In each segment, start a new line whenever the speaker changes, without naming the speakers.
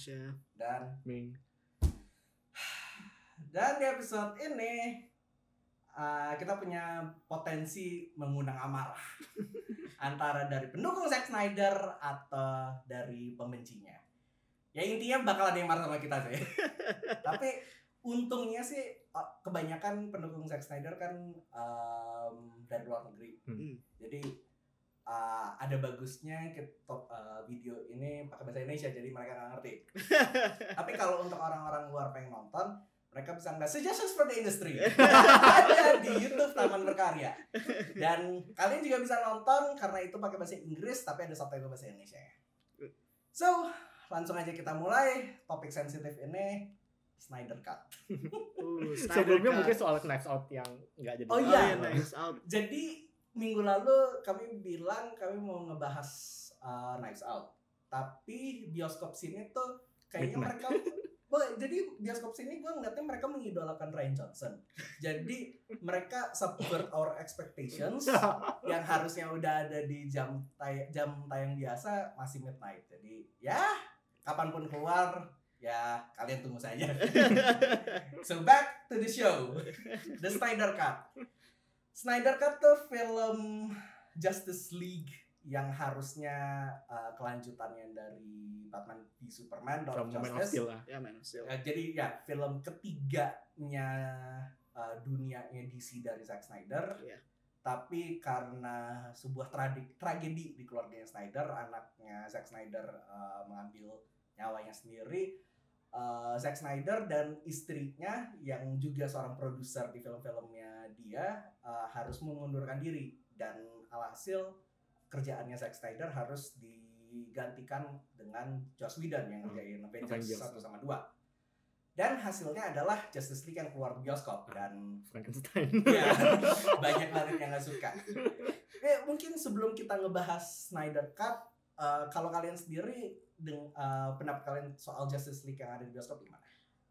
Tasya.
dan
Ming.
dan di episode ini uh, kita punya potensi mengundang amarah antara dari pendukung Zack Snyder atau dari pembencinya. Ya intinya bakal ada yang marah sama kita sih. Tapi untungnya sih uh, kebanyakan pendukung Zack Snyder kan um, dari luar negeri.
Hmm.
Jadi uh, ada bagusnya kita uh, video ini pakai bahasa Indonesia jadi mereka nggak ngerti. Tapi kalau untuk orang-orang luar pengen nonton, mereka bisa nggak suggestions for the industry ada di YouTube Taman Berkarya. Dan kalian juga bisa nonton karena itu pakai bahasa Inggris tapi ada subtitle bahasa Indonesia. So langsung aja kita mulai topik sensitif ini Snyder Cut.
Uh, Snyder
Sebelumnya
Cut.
mungkin soal Knives Out yang nggak jadi.
Oh,
Oh
iya.
iya, nice out.
Jadi minggu lalu kami bilang kami mau ngebahas uh, Knives Out. Tapi bioskop sini tuh kayaknya
Midnight.
mereka jadi bioskop sini gue ngeliatnya mereka mengidolakan Ryan Johnson. Jadi mereka subvert our expectations yang harusnya udah ada di jam tay jam tayang biasa masih midnight. Jadi ya kapan pun keluar ya kalian tunggu saja. so back to the show, The Snyder Cut. Snyder Cut tuh film Justice League yang harusnya uh, kelanjutannya dari Batman v Superman Dawn
From
of
Man of
Justice.
Steel lah.
Ya Man of Steel.
Eh, jadi ya film ketiganya uh, dunianya DC dari Zack Snyder.
Iya.
Tapi karena sebuah tragedi, tragedi di keluarganya Snyder, anaknya Zack Snyder uh, mengambil nyawanya sendiri. Uh, Zack Snyder dan istrinya yang juga seorang produser di film-filmnya dia uh, harus mengundurkan diri dan alhasil kerjaannya Zack Snyder harus digantikan dengan Joss Whedon yang ngerjain Avengers
Avengers.
1 sama 2. Dan hasilnya adalah Justice League yang keluar bioskop dan
Frankenstein.
ya, banyak banget yang gak suka. Eh, mungkin sebelum kita ngebahas Snyder Cut, eh, kalau kalian sendiri dengan eh, pendapat kalian soal Justice League yang ada di bioskop gimana?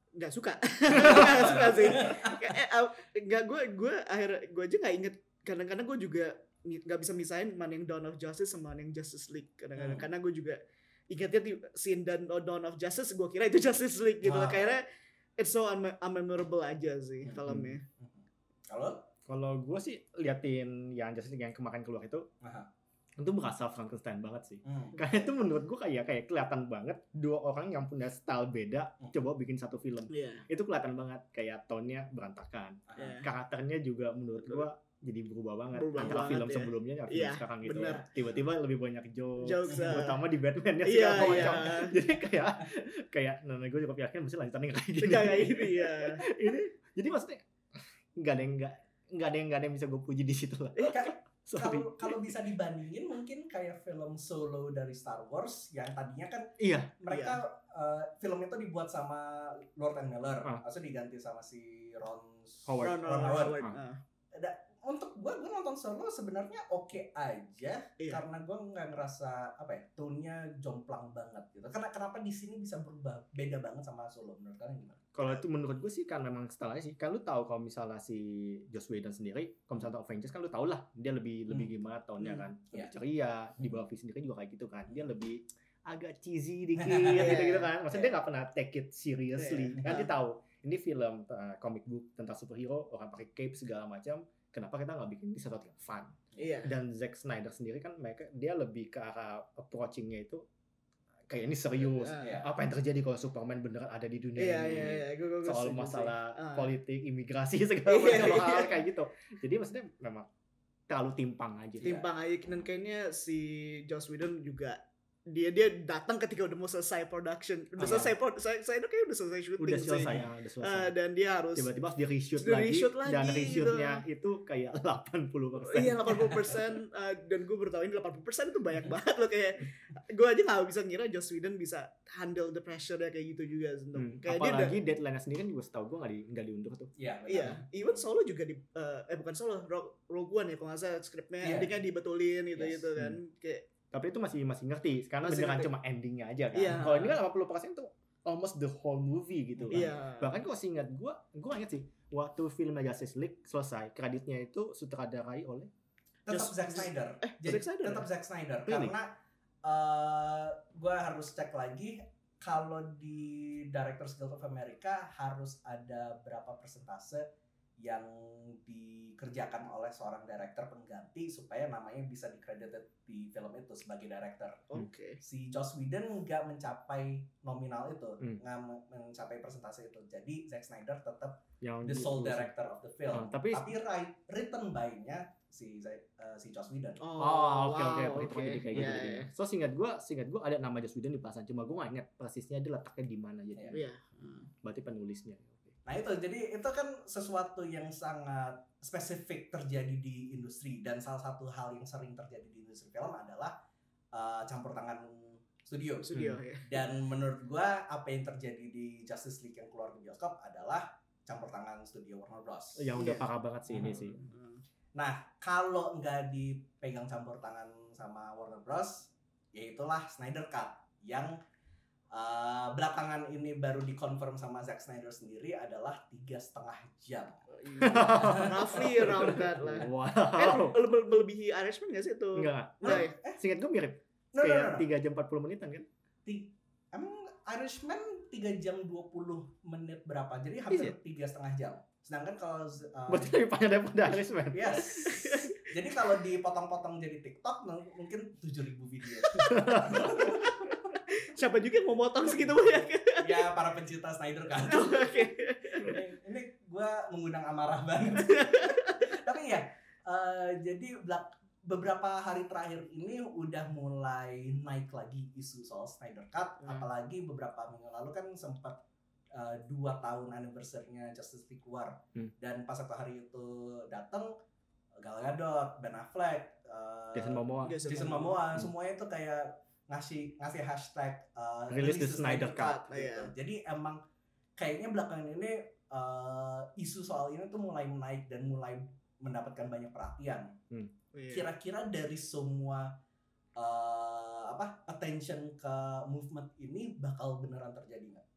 Nggak suka. Nggak suka sih. Nggak gue gue akhir gue aja nggak inget. Kadang-kadang gue juga nggak bisa misahin mana yang Dawn of Justice sama mana yang Justice League. Kadang-kadang
Hmm.
karena gue juga ingetnya di scene dan oh, Dawn of Justice gue kira itu Justice League gitu.
Wah.
Kayaknya it's so unme- unmemorable aja sih
Hmm.
filmnya.
Kalau
Kalau gue sih liatin yang Justice League yang kemarin keluar itu,
Aha.
Itu berasa Frankenstein banget sih.
hmm.
Karena itu menurut gue kayak kayak kelihatan banget dua orang yang punya style beda
Hmm.
coba bikin satu film.
Iya.
Itu kelihatan banget kayak tone-nya berantakan.
Aha.
Iya.
Karakternya juga menurut gue jadi berubah banget
Berubah
antara
banget,
film
ya.
sebelumnya dan film
Iya,
sekarang gitu.
bener.
Tiba-tiba lebih banyak jokes,
Jokes, ah.
terutama di Batman ya
Iya,
segala macam. Jadi kayak kayak nah gue juga yakin mesti lanjutannya kayak gini.
Nggak kayak gini ya.
ini jadi maksudnya nggak ada yang nggak nggak ada yang nggak ada yang bisa gue puji di situ lah.
Kalau kalau bisa dibandingin mungkin kayak film solo dari Star Wars yang tadinya kan
Iya.
mereka eh, film itu dibuat sama Lord and Miller,
Ah.
langsung diganti sama si Ron
Howard.
Ron, Ron,
Ron Howard.
Howard.
Ah.
Ah.
untuk gue gue nonton solo sebenarnya oke aja
Iya.
karena gue nggak ngerasa apa ya tone-nya jomplang banget gitu karena kenapa di sini bisa berubah beda banget sama solo menurut kalian gimana?
Kalau itu menurut gue sih kan memang stylenya sih. Kan lu tahu kalau misalnya si Joss Whedon sendiri, kalau misalnya Avengers kan lu tau lah dia lebih lebih gimana tahunnya
Hmm,
kan. Lebih
iya.
ceria. Di bawah V sendiri juga kayak gitu kan. Dia lebih agak cheesy dikit
Iya,
gitu gitu
iya.
kan. Maksudnya dia nggak pernah take it seriously.
Iya.
Kan dia tahu ini film uh, comic book tentang superhero, orang pakai cape segala macam. Kenapa kita nggak bikin ini sesuatu yang fun?
Iya.
Dan Zack Snyder sendiri kan mereka dia lebih ke arah approachingnya itu kayak ini serius.
Ah.
Iya.
Apa yang terjadi kalau Superman beneran ada di dunia
Iya,
ini?
iya, iya. Gue, gue, gue
soal masalah
Ah.
politik, imigrasi segala
Iya,
macam
iya.
hal kayak gitu. Jadi maksudnya memang terlalu timpang aja.
timpang aja dan kayaknya si Joss Whedon juga dia dia datang ketika udah mau selesai production udah
Ah.
selesai pro saya saya kayak udah selesai syuting
Udah selesai, ya, udah selesai.
Ah, dan dia harus
Tiba-tiba harus di reshoot
Di
lagi,
reshoot lagi
dan
gitu.
reshootnya itu kayak 80 persen.
Iya 80 persen dan gue baru tahu ini 80 persen itu banyak banget loh kayak gue aja nggak bisa ngira Joss Whedon bisa handle the pressure kayak gitu juga
Hmm,
kayak dia udah
Apalagi deadline-nya sendiri kan juga setahu gue nggak di, nggak diundur tuh.
Iya, benar.
Iya, even solo juga di eh, eh bukan solo, Rogue, Rogue One ya kalau nggak salah skripnya
Iya.
endingnya dibetulin gitu
Yes.
gitu kan. Kayak
Tapi itu masih masih ngerti, karena
Masih
beneran
ngerti.
cuma endingnya aja kan.
Iya.
Kalau ini kan 80 persen tuh almost the whole movie gitu kan.
iya.
Bahkan kalau seingat gue, gue ingat sih, waktu film Justice League selesai, kreditnya itu sutradarai oleh
tetap
Just-
Zack Snyder.
Eh,
Jadi
Zack Snyder
tetap
ya?
Zack Snyder
Really?
karena eh gue harus cek lagi kalau di Directors Guild of America harus ada berapa persentase yang dikerjakan oleh seorang director pengganti supaya namanya bisa dicredited di film itu sebagai director.
Oke.
Si Joss Whedon nggak mencapai nominal itu,
Hmm.
nggak men- mencapai persentase itu. Jadi Zack Snyder tetap
yang
the sole director of the film.
Ah, tapi
Tapi write, written by-nya si eh, si Joss Whedon.
Oh, oke oke
wow,
begitu
oke.
jadi kayak gitu.
iya.
jadinya. So singkat gua, singkat gua ada nama Joss Whedon di pelasan, cuma gua nggak ingat persisnya dia letaknya di mana jadi.
Iya.
Iya. Hmm.
Berarti penulisnya.
Nah itu jadi itu kan sesuatu yang sangat spesifik terjadi di industri dan salah satu hal yang sering terjadi di industri film adalah uh, campur tangan studio.
Studio
Hmm.
ya.
Dan menurut gua apa yang terjadi di Justice League yang keluar ke bioskop adalah campur tangan studio Warner Bros.
Yang udah
Iya.
parah banget sih ini
Hmm.
sih.
Hmm.
Nah kalau nggak dipegang campur tangan sama Warner Bros, ya itulah Snyder Cut yang uh, belakangan ini baru dikonfirm sama Zack Snyder sendiri adalah tiga setengah jam.
Iya. Roughly around that lah. Eh,
Wow.
lebih melebihi Irishman gak sih itu?
Enggak.
Enggak ya?
Eh,
Singkat gua mirip.
no, no, no,
Kayak
no.
3 jam 40 menitan kan?
Ti- Emang Irishman 3 jam 20 menit berapa? Jadi hampir
Iya.
tiga setengah jam. Sedangkan kalau uh,
Berarti lebih panjang daripada Irishman.
yes. jadi kalau dipotong-potong jadi TikTok mungkin 7000 video.
Siapa juga yang mau motong segitu banyak?
ya para pencinta Snyder kan.
Oke.
ini, ini gue mengundang amarah banget. Tapi ya, eh, jadi belak- beberapa hari terakhir ini udah mulai naik lagi isu soal Snyder Cut.
Hmm.
Apalagi beberapa minggu lalu kan sempat eh, dua tahun anniversary-nya Justice League keluar.
Hmm.
Dan pas satu hari itu datang, Gal Gadot, Ben Affleck, eh,
Jason Momoa.
Jason Momoa,
Hmm.
semuanya itu kayak ngasih ngasih hashtag uh,
Release the Snyder Cut.
gitu.
Iya.
Jadi emang kayaknya belakangan ini uh, isu soal ini tuh mulai menaik dan mulai mendapatkan banyak perhatian.
Iya.
Kira-kira dari semua uh, apa attention ke movement ini bakal beneran terjadi nggak?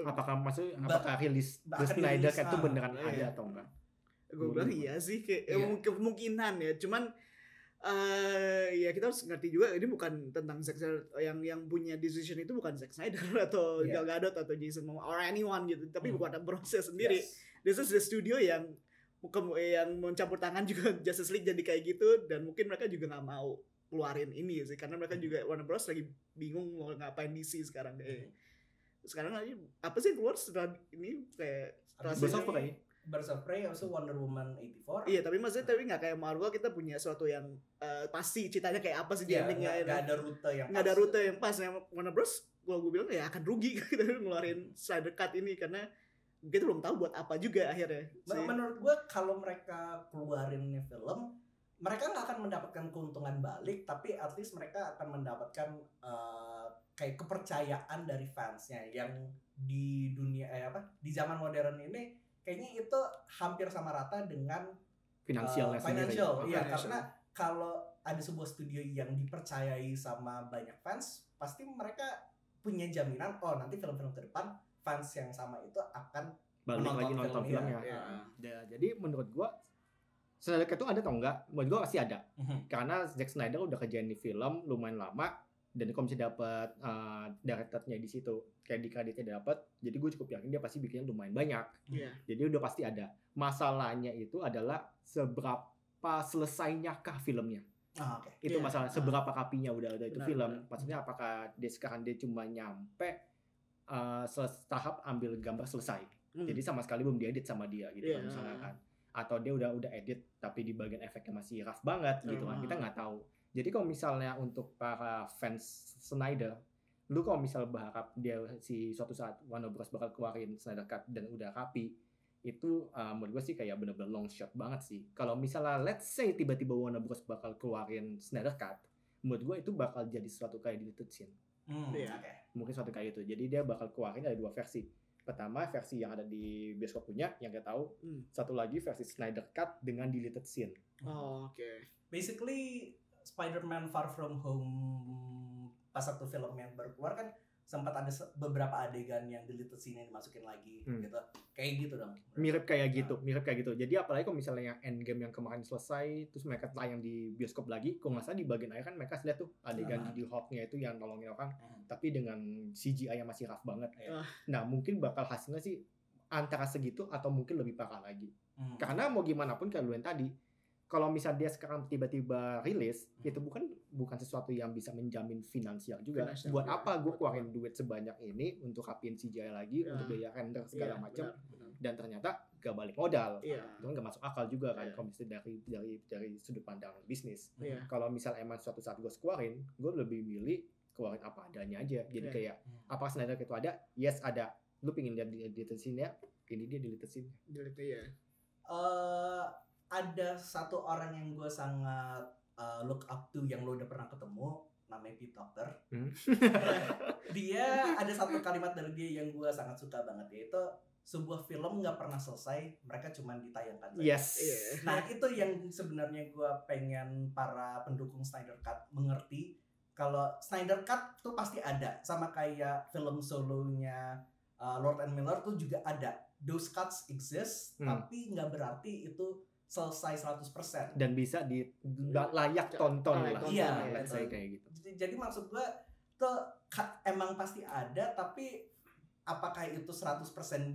Apakah maksudnya
Ba-
apakah rilis The Snyder Cut itu
ah,
beneran
iya.
ada atau enggak?
gue bilang iya sih kayak
Iya.
kemungkinan ya cuman kita harus ngerti juga ini bukan tentang Zack Snyder yang yang punya decision itu bukan Zack Snyder atau
Iya.
Gal Gadot atau Jason Momoa or anyone gitu tapi
Hmm.
bukan proses sendiri
Yes.
this is the studio yang yang mencampur tangan juga Justice League jadi kayak gitu dan mungkin mereka juga nggak mau keluarin ini sih karena mereka
Hmm.
juga Warner Bros lagi bingung mau ngapain DC sekarang kayak
Hmm.
sekarang lagi apa sih yang keluar setelah ini kayak
Birds of Prey.
Birds of Prey, also Wonder Woman 84.
Iya, tapi maksudnya tapi nggak kayak Marvel kita punya sesuatu yang eh, pasti ceritanya kayak apa sih di
Iya,
endingnya.
nggak nggak ada rute yang
Nggak ada rute yang pas. Yang Warner Bros. Kalau gue bilang ya akan rugi kita ngeluarin Snyder Cut ini karena kita belum tahu buat apa juga akhirnya.
Men-. Menurut gue kalau mereka keluarin film, mereka nggak akan mendapatkan keuntungan balik, tapi at least mereka akan mendapatkan eh, kayak kepercayaan dari fansnya yang di dunia eh apa di zaman modern ini kayaknya itu hampir sama rata dengan eh,
sendiri.
financial,
Oh,
iya
financial.
karena kalau ada sebuah studio yang dipercayai sama banyak fans, pasti mereka punya jaminan oh nanti film-film ke depan fans yang sama itu akan
Balik
menonton
lagi nonton
filmnya.
filmnya.
Iya.
Ya, jadi menurut gua Snyder Cut itu ada atau enggak? Menurut gua pasti ada.
Mhm.
Karena Zack Snyder udah kerjain di film lumayan lama dan kalau misalnya dapat uh, directornya di situ kayak di kreditnya dapat jadi gue cukup yakin dia pasti bikinnya lumayan banyak
Iya.
jadi udah pasti ada masalahnya itu adalah seberapa selesainya kah filmnya
Ah, oke.
itu
Iya.
masalah seberapa kapinya udah ada itu
Benar,
film
benar.
maksudnya apakah dia sekarang dia cuma nyampe uh, tahap ambil gambar selesai
Hmm.
jadi sama sekali belum diedit sama dia gitu
Iya.
kan misalnya kan atau dia udah udah edit tapi di bagian efeknya masih rough banget gitu kan kita
Hmm.
nggak tahu jadi kalau misalnya untuk para fans Snyder lu kalau misal berharap dia si suatu saat Warner Bros. bakal keluarin Snyder Cut dan udah rapi itu uh, menurut gue sih kayak bener-bener long shot banget sih. Kalau misalnya let's say tiba-tiba Warner Bros. bakal keluarin Snyder Cut menurut gue itu bakal jadi suatu kayak deleted scene.
Hmm,
Iya.
oke.
mungkin suatu kayak itu jadi dia bakal keluarin ada dua versi. Pertama versi yang ada di bioskop punya yang kita tahu.
Hmm.
satu lagi versi Snyder Cut dengan deleted scene.
Oh, oke.
Basically Spider-Man Far From Home pas satu film yang baru keluar kan sempat ada beberapa adegan yang deleted scene yang dimasukin lagi
Hmm.
gitu kayak gitu dong
mirip kayak gitu, mirip kayak gitu. Jadi apalagi kalau misalnya yang Endgame yang kemarin selesai, terus mereka tayang di bioskop lagi, kok nggak salah di bagian akhir kan mereka lihat tuh adegan
Ah.
di Hulk-nya itu yang nolongin orang,
Hmm.
tapi dengan CGI yang masih rough banget.
Iya.
Ah.
Nah mungkin bakal hasilnya sih antara segitu atau mungkin lebih parah lagi.
Hmm.
Karena mau gimana pun kayak lu yang tadi, kalau misalnya dia sekarang tiba-tiba rilis,
Hmm.
itu bukan bukan sesuatu yang bisa menjamin finansial juga.
Finansial
Buat
juga.
apa gue keluarin duit sebanyak ini untuk rapiin CGI lagi,
Ya.
untuk biaya render segala
Iya,
macam, dan ternyata gak balik modal.
Iya.
Itu kan gak masuk akal juga kan
Iya.
kalau misalnya dari dari dari sudut pandang bisnis.
Iya.
Kalau misal emang suatu saat gue keluarin, gue lebih milih keluarin apa adanya aja. Jadi
Iya.
kayak
Hmm.
apa Snyder Cut itu ada? Yes ada. Lu pingin dia scene ya? Ini dia deleted scene.
Delete ya.
Eh, ada satu orang yang gue sangat uh, look up to yang lo udah pernah ketemu namanya Pete Docter
Hmm.
dia ada satu kalimat dari dia yang gue sangat suka banget yaitu sebuah film nggak pernah selesai mereka cuma ditayangkan saja.
Yes.
Iya.
Nah itu yang sebenarnya gue pengen para pendukung Snyder Cut mengerti kalau Snyder Cut tuh pasti ada sama kayak film solonya uh, Lord and Miller tuh juga ada. Those cuts exist
Hmm.
tapi nggak berarti itu selesai 100%.
Dan bisa di layak tonton
Layak
lah.
tonton,
Iya,
let's
betul.
say kayak gitu.
Jadi, jadi maksud gue tuh cut emang pasti ada tapi apakah itu 100%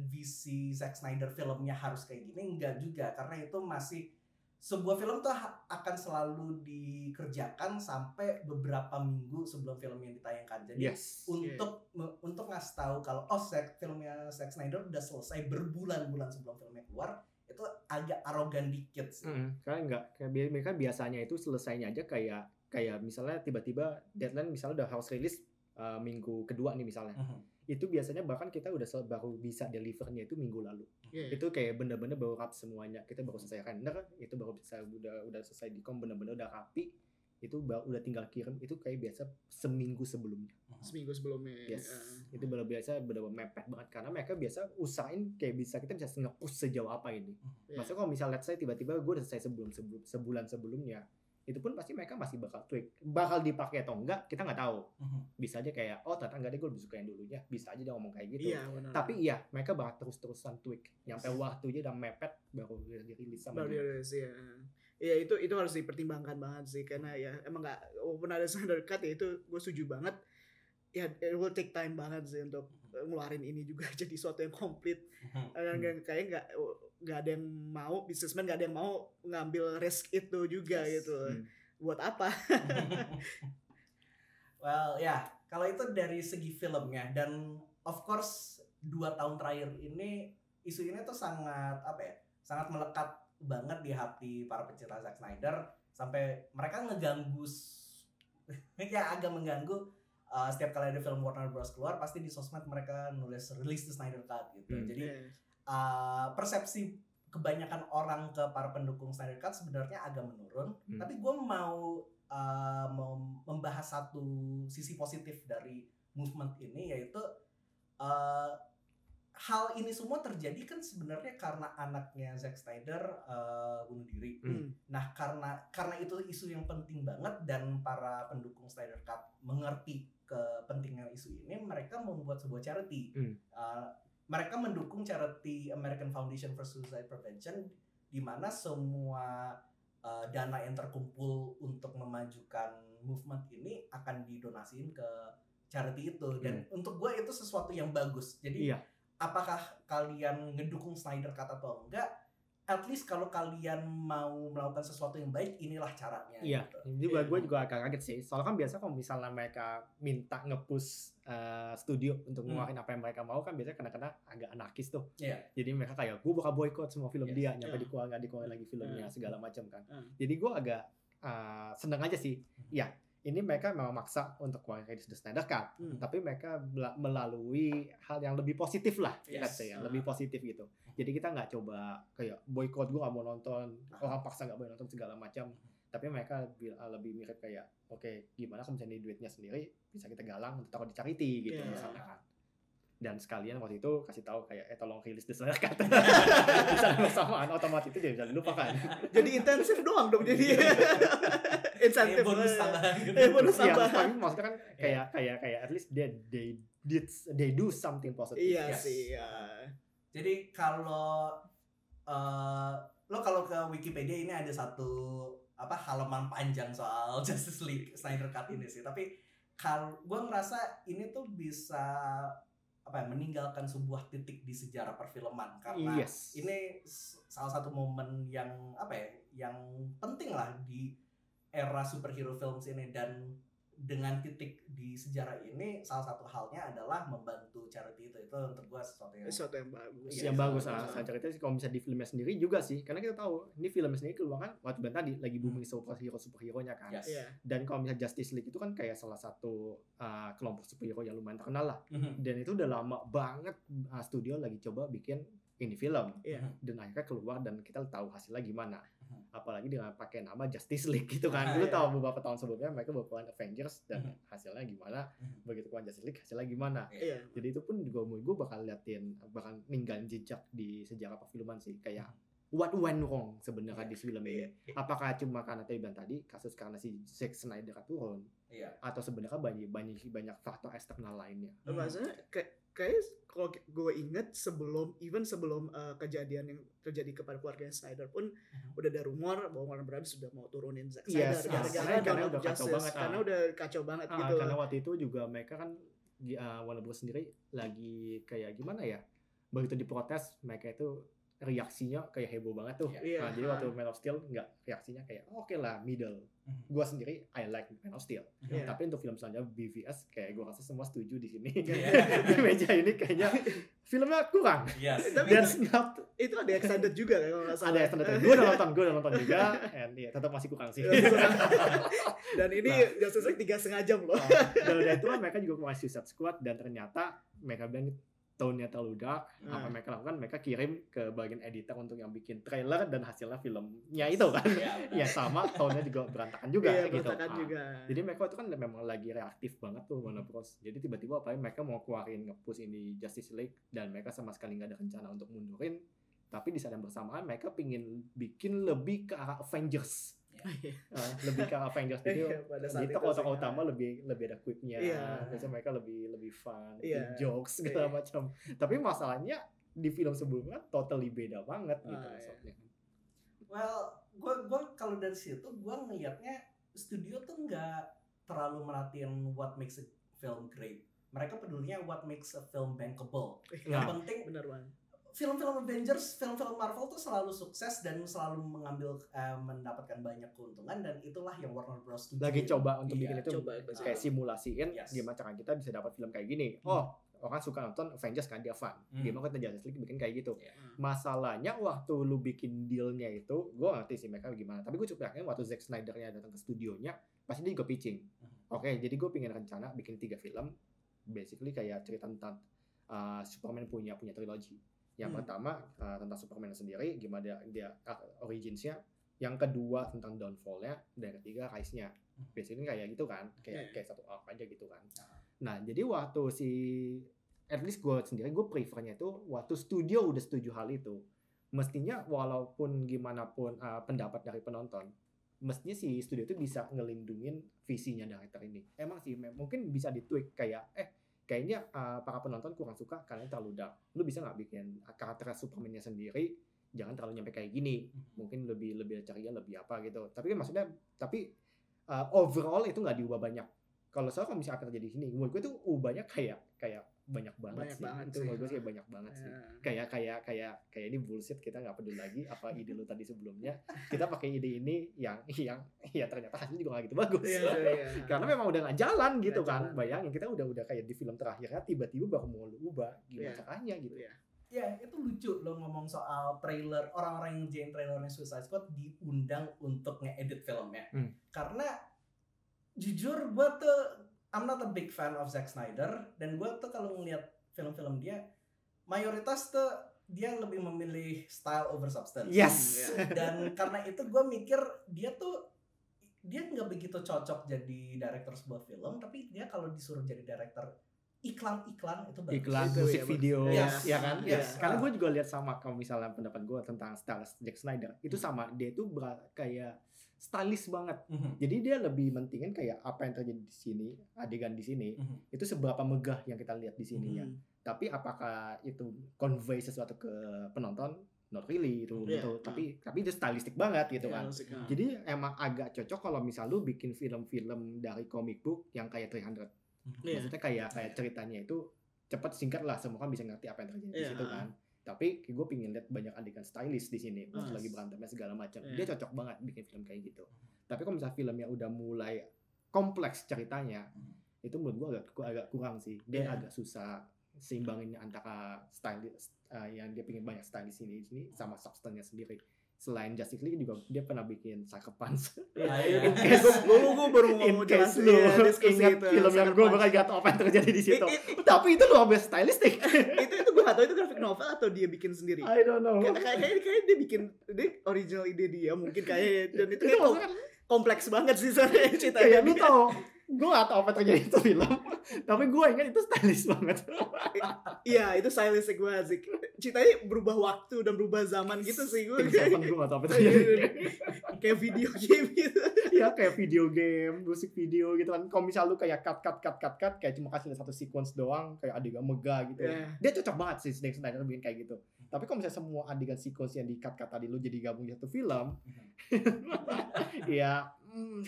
visi Zack Snyder filmnya harus kayak gini enggak juga karena itu masih sebuah film tuh akan selalu dikerjakan sampai beberapa minggu sebelum filmnya ditayangkan. Jadi
Yes.
untuk me- untuk ngasih tahu kalau oh Zack filmnya Zack Snyder udah selesai berbulan-bulan sebelum filmnya keluar itu agak arogan dikit sih.
Mm, karena enggak kayak mereka biasanya itu selesainya aja kayak kayak misalnya tiba-tiba deadline misalnya udah harus rilis uh, minggu kedua nih misalnya.
Mhm.
Itu biasanya bahkan kita udah baru bisa delivernya itu minggu lalu.
Iya.
Itu kayak bener-bener baru rapi semuanya. Kita baru selesai render, itu baru bisa udah udah selesai di kom bener-bener udah rapi. Itu baru udah tinggal kirim itu kayak biasa seminggu sebelumnya.
Seminggu sebelumnya.
Yes.
Ah.
Itu bener biasa bener mepet banget karena mereka biasa usahain kayak bisa kita bisa nge-push sejauh apa ini.
Iya.
Maksudnya kalau misalnya let's say tiba-tiba gue udah selesai sebelum, sebelum sebulan sebelumnya, itu pun pasti mereka masih bakal tweak. Bakal dipakai atau enggak, kita nggak tahu.
Mhm.
Bisa aja kayak, oh ternyata enggak deh gue lebih suka yang dulunya. Bisa aja dia ngomong kayak gitu.
Iya benar.
Tapi iya, mereka bakal terus-terusan tweak. Nyampe waktunya udah mepet, baru dirilis sama
baru
dia.
dirilis ya. Iya itu itu harus dipertimbangkan banget sih karena ya emang nggak walaupun ada Snyder Cut ya itu gue setuju banget ya it will take time banget sih untuk ngeluarin ini juga jadi suatu yang komplit dan
Hmm.
kayak nggak nggak ada yang mau businessman nggak ada yang mau ngambil risk itu juga
Yes.
gitu
Hmm.
buat apa
well ya kalau itu dari segi filmnya dan of course dua tahun terakhir ini isu ini tuh sangat apa ya sangat melekat banget di hati para pecinta Zack Snyder sampai mereka ngeganggu ya agak mengganggu uh, setiap kali ada film Warner Bros keluar pasti di sosmed mereka nulis release the Snyder Cut gitu
Hmm.
jadi uh, persepsi kebanyakan orang ke para pendukung Snyder Cut sebenarnya agak menurun.
Hmm.
Tapi gue mau uh, membahas satu sisi positif dari movement ini yaitu uh, hal ini semua terjadi kan sebenarnya karena anaknya Zack Snyder uh, bunuh diri.
Hmm.
Nah karena karena itu isu yang penting banget dan para pendukung Snyder Cut mengerti kepentingan isu ini, mereka membuat sebuah charity.
Hmm.
Uh, mereka mendukung charity American Foundation for Suicide Prevention, di mana semua uh, dana yang terkumpul untuk memajukan movement ini akan didonasiin ke charity itu. Dan untuk gue itu sesuatu yang bagus. Jadi
Iya.
Apakah kalian ngedukung Snyder Cut atau enggak? At least kalau kalian mau melakukan sesuatu yang baik, inilah caranya.
Iya,
gitu.
ini juga gue juga agak kaget sih. Soalnya kan biasa kalau misalnya mereka minta nge-push uh, studio untuk
Hmm.
ngeluarin apa yang mereka mau kan biasanya kadang-kadang agak anarkis tuh.
Iya.
Jadi mereka kayak gue bakal boykot semua film
Yes.
dia, nyampe dikeluarin nggak dikeluarin lagi filmnya
Iya.
segala macam kan.
Iya.
Jadi gue agak uh, seneng aja sih. Ya, ini mereka memang maksa untuk Release the Snyder Cut,
Hmm.
tapi mereka melalui hal yang lebih positif lah,
Yes.
Ah.
lebih positif gitu. Jadi kita nggak coba kayak boykot gue gak mau nonton,
Ah.
orang paksa nggak boleh nonton segala macam. Tapi mereka bil- lebih mirip kayak, oke gimana kalau misalnya duitnya sendiri bisa kita galang untuk taruh di charity gitu
Iya.
misalnya kan. Dan sekalian waktu itu kasih tahu kayak eh tolong rilis di saat bersamaan otomatis itu jadi bisa dilupakan
Jadi intensif doang dong jadi. Insentif.
Kayak bonus tambahan gitu.
Eh, bonus
Iya,
tambahan.
tapi maksudnya kan kayak kayak kayak at least they they did they do something positive
Iya
Yes.
sih, ya.
Jadi kalau eh, lo kalau ke Wikipedia ini ada satu apa halaman panjang soal Justice League Snyder Cut ini sih. Tapi kalau gue ngerasa ini tuh bisa apa ya meninggalkan sebuah titik di sejarah perfilman. Karena
yes.
ini salah satu momen yang apa ya yang penting lah di era superhero films ini. Dan dengan titik di sejarah ini salah satu halnya adalah membantu charity itu itu untuk gua sesuatu yang
Sesuatu yang bagus.
Iya,
yang bagus
iya.
ah saya cerita sih kalau bisa di filmnya sendiri juga sih karena kita tahu ini filmnya sendiri keluar kan waktu dan tadi lagi booming superhero superhero nya kan
Yes.
Iya.
dan kalau misalnya Justice League itu kan kayak salah satu uh, kelompok superhero yang lumayan terkenal lah
Mhm.
dan itu udah lama banget uh, studio lagi coba bikin ini film
Iya.
dan akhirnya keluar dan kita tahu hasilnya gimana. Apalagi dengan pakai nama Justice League gitu kan
Ah,
dulu
iya.
tahu beberapa tahun sebelumnya mereka baru keluarin Avengers dan
Mhm.
hasilnya gimana
Mhm.
begitu keluar Justice League hasilnya gimana
Iya.
jadi itu pun juga menurut gue bakal liatin bakal ninggalin jejak di sejarah perfilman sih kayak what went wrong sebenarnya
Iya,
di film ini
Iya.
apakah cuma karena tadi bilang tadi kasus karena si Zack Snyder turun
Iya.
atau sebenarnya banyak banyak banyak faktor eksternal lainnya
Hmm.
Maksudnya kayak kayak kalau gue inget sebelum even sebelum uh, kejadian yang terjadi kepada keluarga Snyder pun
Mhm.
udah ada rumor bahwa Warner Brothers sudah mau turunin Zack
Yes,
Snyder
yes.
gara-gara
Karena udah kacau banget, ah.
karena udah kacau banget
Ah,
gitu.
karena waktu itu juga mereka kan uh, Warner Bros sendiri lagi kayak gimana ya begitu diprotes mereka itu reaksinya kayak heboh banget tuh
Iya.
nah, jadi waktu Man of Steel nggak reaksinya kayak oke lah middle
Mhm.
gua sendiri I like Man of Steel
Iya.
tapi untuk film selanjutnya BVS kayak gua rasa semua setuju di sini
Iya.
di meja ini kayaknya filmnya kurang
Yes.
Tapi
that's not
itu ada extended juga kan kalau nggak salah.
ada tanda gue udah nonton gue udah nonton juga and ya tetap masih kurang sih
Dan ini
Nah.
Justice League tiga setengah jam loh.
dan udah itu mereka juga kurang Suicide Squad dan ternyata mereka bilang tone-nya terlalu dark apa
Nah.
mereka lakukan mereka kirim ke bagian editor untuk yang bikin trailer dan hasilnya filmnya itu kan
benar.
ya sama tone-nya juga berantakan juga
Iya,
gitu
berantakan
Ah.
juga.
jadi mereka itu kan memang lagi reaktif banget tuh Warner Bros jadi tiba-tiba apa mereka mau keluarin nge-push ini Justice League dan mereka sama sekali nggak ada rencana untuk mundurin tapi di saat yang bersamaan mereka pingin bikin lebih ke arah Avengers
Iya.
Ah, lebih ke Avengers jadi
Iya, pada saat
jadi
itu
utama lebih lebih ada quipnya
Iya.
biasanya mereka lebih lebih fun
Iya.
lebih jokes segala
Iya.
macam tapi masalahnya di film sebelumnya totally beda banget gitu
Ah, iya.
maksudnya.
Well, gua gua kalau dari situ gua ngelihatnya studio tuh nggak terlalu merhatiin what makes a film great. Mereka pedulinya what makes a film bankable. Yang
Nah.
penting
Benar banget.
Film-film Avengers, film-film Marvel tuh selalu sukses dan selalu mengambil eh, mendapatkan banyak keuntungan dan itulah yang Warner Bros.
lagi coba untuk
Iya,
bikin itu
coba,
kayak simulasiin
Yes.
gimana cara kita bisa dapat film kayak gini
Hmm.
oh orang suka nonton Avengers kan dia fun
Hmm.
gimana kita Justice League bikin kayak gitu
Iya.
masalahnya waktu lu bikin dealnya itu gue ngerti sih mereka gimana tapi gue cukup yakin waktu Zack Snyder-nya datang ke studionya pasti dia juga pitching
Hmm.
oke jadi gue pengen rencana bikin tiga film basically kayak cerita tentang uh, Superman punya punya trilogi yang
Hmm.
pertama uh, tentang Superman sendiri gimana dia, dia uh, originsnya yang kedua tentang downfallnya dan ketiga rise-nya
Hmm.
basically kayak gitu kan
Iya.
kayak kayak satu arc aja gitu kan
Ah.
nah jadi waktu si at least gue sendiri gue prefernya itu waktu studio udah setuju hal itu mestinya walaupun gimana pun uh, pendapat dari penonton mestinya si studio itu bisa ngelindungin visinya director ini emang sih mungkin bisa ditweak kayak eh kayaknya uh, para penonton kurang suka karena terlalu dark. Lu bisa nggak bikin karakter Superman-nya sendiri jangan terlalu nyampe kayak gini? Mungkin lebih lebih ceria lebih apa gitu. Tapi kan maksudnya tapi uh, overall itu nggak diubah banyak. Kalau soal kalau misalnya akan terjadi sini menurut gue tuh ubahnya kayak kayak banyak banget
Banyak
sih
banget
itu
sih.
menurut gue sih banyak banget sih
Ya.
kayak kayak kayak kayak ini bullshit kita nggak peduli lagi apa ide lu tadi sebelumnya kita pakai ide ini yang yang ya ternyata hasilnya juga nggak gitu bagus
Iya, iya, iya.
karena memang udah nggak jalan gitu
Nggak
kan
jalan.
bayangin kita udah udah kayak di film terakhirnya tiba-tiba baru mau lu ubah gimana
Iya.
caranya gitu
Iya.
Ya itu lucu lo ngomong soal trailer orang-orang yang ngerjain trailernya Suicide Squad diundang untuk ngeedit filmnya.
Hmm.
Karena jujur gue tuh I'm not a big fan of Zack Snyder dan gue tuh kalau ngeliat film-film dia mayoritas tuh dia lebih memilih style over substance.
yes.
Dan karena itu gue mikir dia tuh dia nggak begitu cocok jadi director sebuah film tapi dia kalau disuruh jadi director iklan-iklan itu bagus.
iklan
Itu
musik
ya,
video
Yes.
ya kan
Yes.
karena
Ah.
gue juga lihat sama kalau misalnya pendapat gue tentang style Jack Snyder itu sama dia itu ber- kayak stylish banget
Mhm.
jadi dia lebih mentingin kayak apa yang terjadi di sini adegan di sini
Mhm.
itu seberapa megah yang kita lihat di sininya
Hmm.
tapi apakah itu convey sesuatu ke penonton not really itu
Iya.
gitu tapi tapi itu stylistic banget gitu
Ya,
kan
musik, ah.
jadi emang agak cocok kalau misal lu bikin film-film dari comic book yang kayak 300
Mhm.
Iya.
maksudnya kayak kayak ceritanya itu cepat singkat lah semua kan bisa ngerti apa yang terjadi di
Iya.
situ kan tapi gue pingin lihat banyak adegan stylish di sini
Ah.
lagi berantemnya segala macam
Iya.
dia cocok banget bikin film kayak gitu tapi kalau misalnya filmnya udah mulai kompleks ceritanya
Hmm.
itu menurut gue agak agak kurang sih dia
Iya.
agak susah seimbangin antara style uh, yang dia pengen banyak stylish ini sini sama substance sendiri selain Justice League juga dia pernah bikin Sucker
Iya,
iya.
iya. Gue gue baru mau ngomong
case lu
ya,
ingat
itu.
film yang gue bakal gak tau apa yang terjadi di situ tapi itu luar biasa stylistic
itu itu gue gak tau itu graphic novel atau dia bikin sendiri
I don't know
kayak kayak dia bikin dia original ide dia mungkin kayak dan itu
itu
kayak kompleks banget sih sebenarnya ceritanya
kayak lu tau gue gak tau apa terjadi itu film tapi gue ingat itu stylish banget.
Iya itu stylistic banget sih ceritanya berubah waktu dan berubah zaman gitu sih gue
Seven gue gak tau apa terjadi.
Kayak video game gitu.
Ya kayak video game musik video gitu kan. Kalau misal lu kayak cut cut cut cut cut kayak cuma kasih satu sequence doang kayak adegan megah gitu.
Iya.
dia cocok banget sih Zack Snyder bikin kayak gitu. Tapi kalau misalnya semua adegan sequence yang di cut cut tadi lu jadi gabung di satu film ya mm,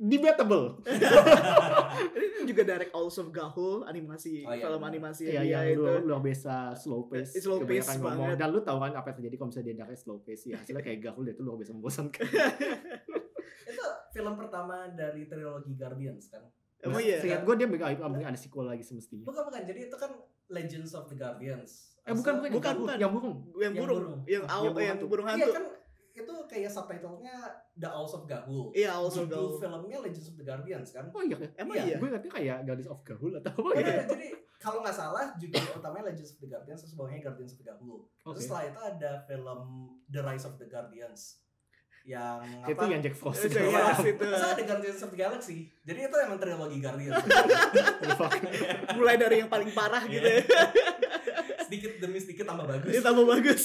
debatable.
Ini juga direct also of Gahul animasi
Oh, iya,
film animasi
ya
dia
yang
itu.
luar, biasa slow pace
It's slow pace
kebanyakan ngomong.
banget.
dan lu tahu kan apa yang terjadi kalau misalnya dia direct slow pace ya. Hasilnya kayak Gahul itu luar biasa membosankan.
Itu film pertama dari trilogi Guardians kan?
Emang iya.
Seingat gue dia bakal ada sequel lagi semestinya
bukan bukan. Jadi itu kan Legends of the Guardians.
Eh bukan bukan
Bukan,
yang
bukan.
yang burung
yang
Yang
burung.
burung.
yang
Yang burung hantu.
burung
iya
hantu.
kan itu kayak subtitlenya The Owls of Gahul
iya also
Judul
Gahul
filmnya Legends of the Guardians kan
oh iya
emang
Iya.
iya
gue ngerti kayak Guardians of Gahul atau apa
Iya,
gitu
jadi kalau nggak salah judul utamanya Legends of the Guardians terus bawahnya Guardians of the Gahul. Terus
Oke.
setelah itu ada film The Rise of the Guardians yang
itu
apa?
yang Jack Frost
Itu
segala
ya,
macam.
itu.
Terus ada Guardians of the Galaxy. Jadi itu emang trilogi Guardians.
mulai dari yang paling parah gitu ya
sedikit demi sedikit tambah bagus.
ini tambah bagus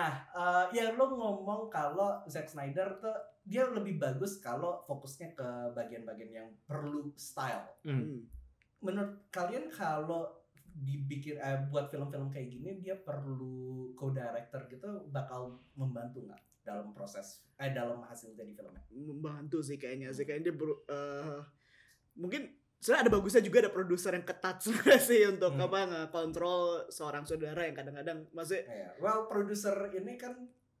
Nah, eh, ya lo ngomong kalau Zack Snyder tuh dia lebih bagus kalau fokusnya ke bagian-bagian yang perlu style.
Hmm.
menurut kalian kalau dibikin eh, buat film-film kayak gini dia perlu co-director gitu bakal membantu nggak dalam proses eh dalam hasil jadi filmnya?
membantu sih kayaknya sih kayaknya dia ber- eh, mungkin sebenarnya ada bagusnya juga ada produser yang ketat sebenarnya sih untuk
Hmm.
apa ngekontrol seorang saudara yang kadang-kadang maksudnya
Kayak, well produser ini kan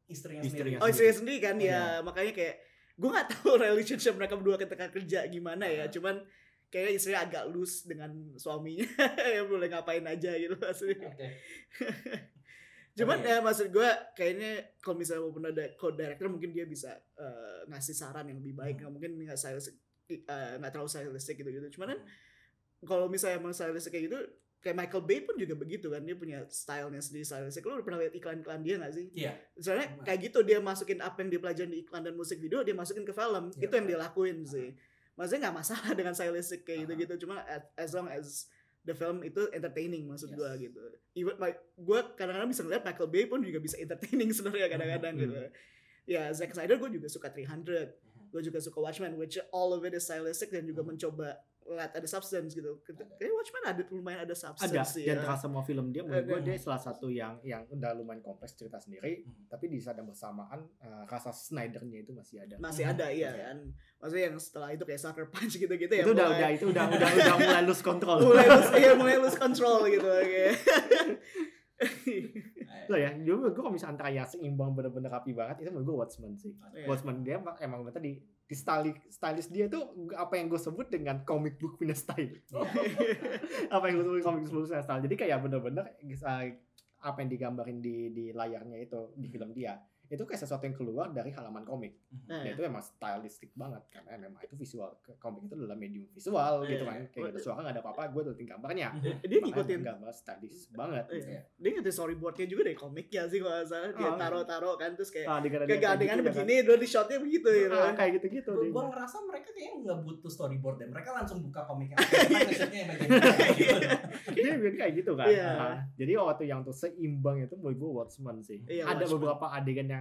istrinya,
Istrinya
sendiri.
oh istrinya sendiri kan
Iya.
ya makanya kayak gue nggak tahu relationship mereka berdua ketika kerja gimana ya
Ah.
cuman kayaknya istrinya agak loose dengan suaminya ya boleh ngapain aja gitu maksudnya
Oke.
cuman
Iya.
ya maksud gue kayaknya kalau misalnya walaupun ada co-director mungkin dia bisa eh, ngasih saran yang lebih baik
Hmm.
mungkin nggak stylistic eh, nggak terlalu stylistic gitu gitu cuman kan kalau misalnya emang stylistic kayak gitu kayak Michael Bay pun juga begitu kan dia punya stylenya sendiri stylistic lo udah pernah lihat iklan-iklan dia gak sih?
Iya.
Soalnya
Pernah.
kayak gitu dia masukin apa yang dia pelajari di iklan dan musik video dia masukin ke film
Iya,
itu yang dia lakuin sih maksudnya nggak masalah dengan stylistic kayak
Aha.
gitu-gitu cuma as, long as the film itu entertaining maksud
Yes.
gua gitu even like gue kadang-kadang bisa ngeliat Michael Bay pun juga bisa entertaining sebenarnya kadang-kadang
Hmm.
gitu ya Zack Snyder gue juga suka 300 gue juga suka Watchmen which all of it is stylistic dan juga
Hmm.
mencoba lihat ada substance gitu
Ada.
kayak Watchmen ada lumayan ada substance
ada
sih
dan
ya.
terasa semua film dia menurut gue
Ada.
dia salah satu yang yang udah lumayan kompleks cerita sendiri
Hmm.
tapi di saat yang bersamaan eh, rasa Snydernya itu masih ada
masih ada iya
Iya.
kan maksudnya yang setelah itu kayak Sucker Punch gitu-gitu ya
itu udah
mulai-
udah itu udah udah udah mulai lose control
mulai lose, iya, mulai lose control gitu kayak
Loh ya, gue gue kalau misalnya antara yang seimbang bener-bener rapi banget itu menurut gue Watchmen sih.
Iya.
Watchmen dia emang- emang tadi di stylish, stylish dia tuh apa yang gue sebut dengan comic book punya style. apa yang gue sebut comic book punya style. Jadi kayak bener-bener uh, apa yang digambarin di di layarnya itu di film dia itu kayak sesuatu yang keluar dari halaman komik.
Nah,
Ya, itu emang stylistik banget karena memang itu visual komik itu adalah medium visual gitu
Iya.
kan kayak gitu suara nggak ada apa-apa gue tulis gambarnya
dia
Makanya
ngikutin
gambar stylish banget
Iya.
Iya.
dia ngikutin storyboardnya juga dari komiknya sih kalau salah dia
Oh.
taruh-taruh kan terus kayak
ah, dengan
kayak gandengannya begini dulu di shotnya begitu gitu
ah,
kan
kayak gitu-gitu
Gue
deh.
gua ngerasa mereka kayaknya nggak butuh storyboard deh. Mereka langsung buka komiknya. Gitu.
dia bikin kayak gitu kan
Iya.
Ah, jadi waktu yang tuh seimbang itu menurut gue Watchmen sih
Iya,
ada
Watchmen.
beberapa adegan yang